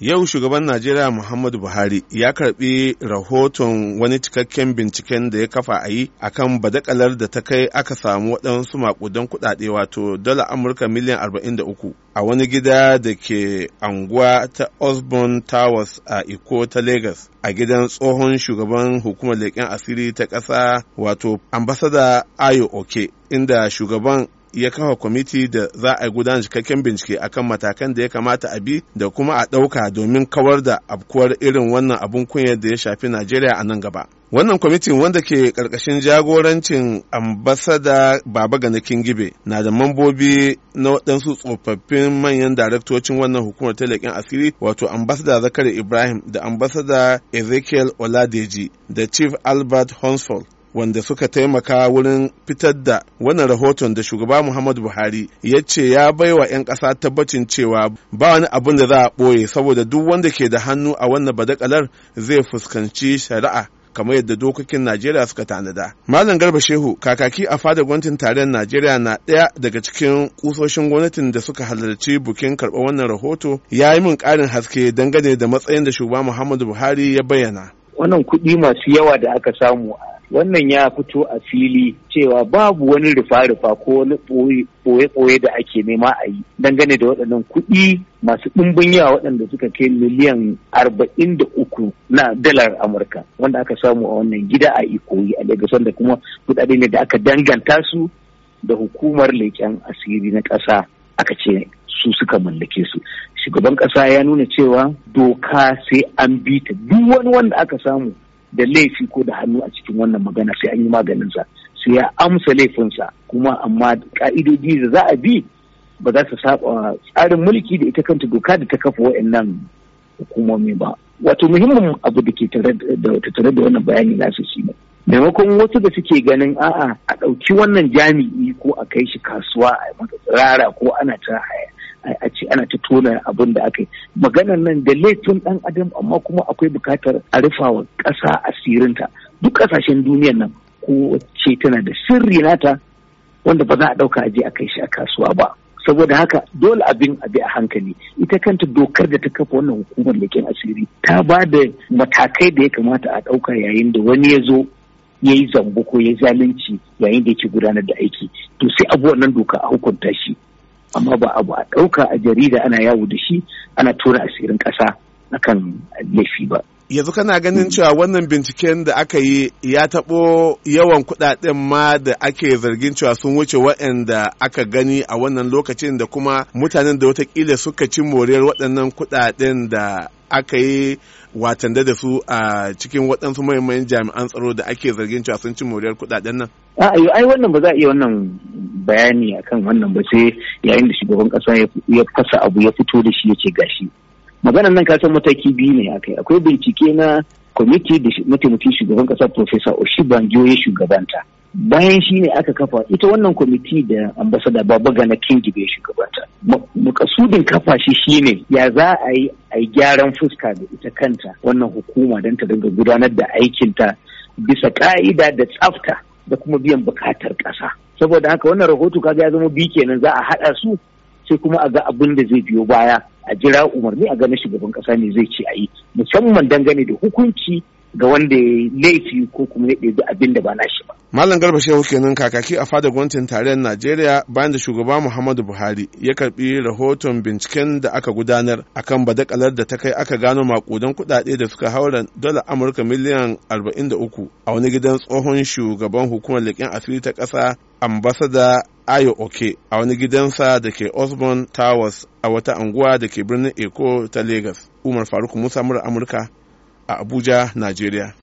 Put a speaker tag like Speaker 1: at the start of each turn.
Speaker 1: Yau shugaban Najeriya Muhammadu Buhari ya karɓi rahoton wani cikakken binciken da ya kafa a yi akan badakalar da ta kai aka samu waɗansu makudan kuɗaɗe wato dala Amurka miliyan 43 a wani gida da ke anguwa ta Osborne Towers a Iko ta Lagos a gidan tsohon shugaban hukumar leƙen asiri ta ƙasa wato ambasada Ayo Oke inda shugaban ya kafa kwamiti da za a gudanar cikakken bincike akan matakan da ya kamata a bi da kuma a ɗauka domin kawar da afkuwar irin wannan abun kunya da ya shafi Najeriya a nan gaba. Wannan kwamitin wanda ke ƙarƙashin jagorancin ambasada Baba Gana Kingibe na da mambobi na waɗansu tsofaffin manyan daraktocin wannan hukumar talakin asiri wato ambasada Zakari Ibrahim da ambasada Ezekiel Oladeji da Chief Albert Hunsford wanda suka taimaka wurin fitar da wannan rahoton da shugaba Muhammadu Buhari ya ce ya baiwa 'yan ƙasa tabbacin cewa ba wani abin da za a ɓoye saboda duk wanda ke da hannu a wannan badakalar zai fuskanci shari'a kamar yadda dokokin Najeriya suka tanada. Malam Garba Shehu kakaki a fadar gwamnatin tarayyar Najeriya na ɗaya daga cikin kusoshin gwamnatin da suka halarci bukin karɓar wannan rahoto ya yi min ƙarin haske dangane da matsayin da shugaba Muhammadu Buhari ya bayyana.
Speaker 2: Wannan kuɗi masu yawa da aka samu wannan ya fito a fili cewa babu wani rufa-rufa ko wani ɓoye-ɓoye da ake nema a yi dangane da waɗannan kuɗi masu ɗimbin yawa waɗanda suka kai miliyan arba'in da uku na dalar amurka wanda aka samu a wannan gida a ikoyi a lagos wanda kuma kuɗaɗe ne da aka danganta su da hukumar leƙen asiri na ƙasa aka ce su suka mallake su. Shugaban ƙasa ya nuna cewa doka sai an bi ta. Duk wani wanda aka samu da laifi ko da hannu a cikin wannan magana sai an yi maganinsa sai ya amsa laifinsa. Kuma amma ka'idoji da za a bi ba za su saba tsarin mulki da ita kanta doka da ta kafa wa'annan hukumomi ba. Wato muhimmin abu da ke tare da wannan bayani nasu shi ne. Maimakon wasu da suke ganin a'a a ɗauki wannan jami'i ko a kai shi kasuwa a masa tsirara ko ana ta haya a ce ana ta tona abin da aka yi. Maganar nan da laifin dan adam amma kuma akwai buƙatar a rufawa ƙasa asirinta. Duk ƙasashen duniyan nan ko ce tana da sirri nata wanda ba za a ɗauka aje a kai shi a kasuwa ba. Saboda haka dole abin abi a hankali. Ita kanta dokar da ta kafa wannan hukumar leƙen asiri ta ba da matakai da ya kamata a ɗauka yayin da wani ya zo ya yi zambo ko ya zalunci yayin da yake gudanar da aiki. To sai abu wannan doka a hukunta shi. Amma ba abu a ɗauka a jarida ana yawo da shi ana tura asirin ƙasa akan laifi ba.
Speaker 1: Yanzu kana ganin cewa wannan binciken da aka yi ya taɓo yawan kuɗaɗen ma da ake zargin cewa sun wuce waɗanda aka gani a wannan lokacin da kuma mutanen da wataƙila suka ci moriyar waɗannan kuɗaɗen da aka yi watanda da su a cikin waɗansu mahimman jami'an tsaro da ake zargin cewa sun ci moriyar kuɗaɗen nan?
Speaker 2: A'a, ai wannan ba za a iya wannan bayani akan wannan ba sai yayin da shugaban ƙasa ya fasa abu ya fito da shi ya ce gashi. Maganar nan kasan mataki biyu ne akai. Akwai bincike na kwamiti da mataimakin shugaban ƙasa Profesa Oshibanjo ya shugabanta. Bayan shi ne aka kafa ita wannan kwamiti da ambasada Babagana Kingibe ya shugabanta. Makasudin kafa shi shine ya za a yi a gyaran fuska da ita kanta wannan hukuma don ta dinga gudanar da aikinta bisa ka'ida da tsafta da kuma biyan buƙatar ƙasa. Saboda haka wannan rahoto kaga ya zama biyu kenan za a haɗa su sai kuma a ga abin da zai biyo baya a jira umarni a ga na shugaban ƙasa ne zai ce a yi musamman dangane da hukunci ga wanda ya laifi ko kuma ya ɗebi abin da ba nashi ba.
Speaker 1: Malam Garba Shehu kenan kakaki a fadar gwamnatin tarayyar Najeriya bayan da shugaba Muhammadu Buhari ya karɓi rahoton binciken da aka gudanar akan badakalar da ta kai aka gano makudan kuɗaɗe da suka haura dala Amurka miliyan 43 a wani gidan tsohon shugaban hukumar leƙen asiri ta ƙasa ambasada Ayo Oke a wani gidansa da ke Osborne Towers a wata anguwa da ke birnin Eko ta Lagos. Umar Faruk Musa Amurka a Abuja, Najeriya.